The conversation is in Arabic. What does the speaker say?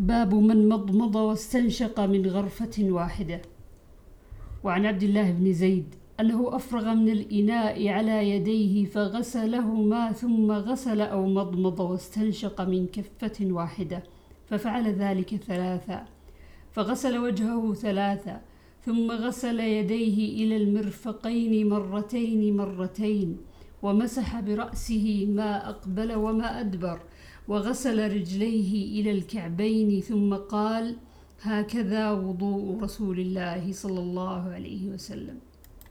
باب من مضمض واستنشق من غرفة واحدة. وعن عبد الله بن زيد أنه أفرغ من الإناء على يديه فغسلهما ثم غسل أو مضمض واستنشق من كفة واحدة ففعل ذلك ثلاثا فغسل وجهه ثلاثا ثم غسل يديه إلى المرفقين مرتين مرتين ومسح برأسه ما أقبل وما أدبر. وغسل رجليه إلى الكعبين ثم قال هكذا وضوء رسول الله صلى الله عليه وسلم.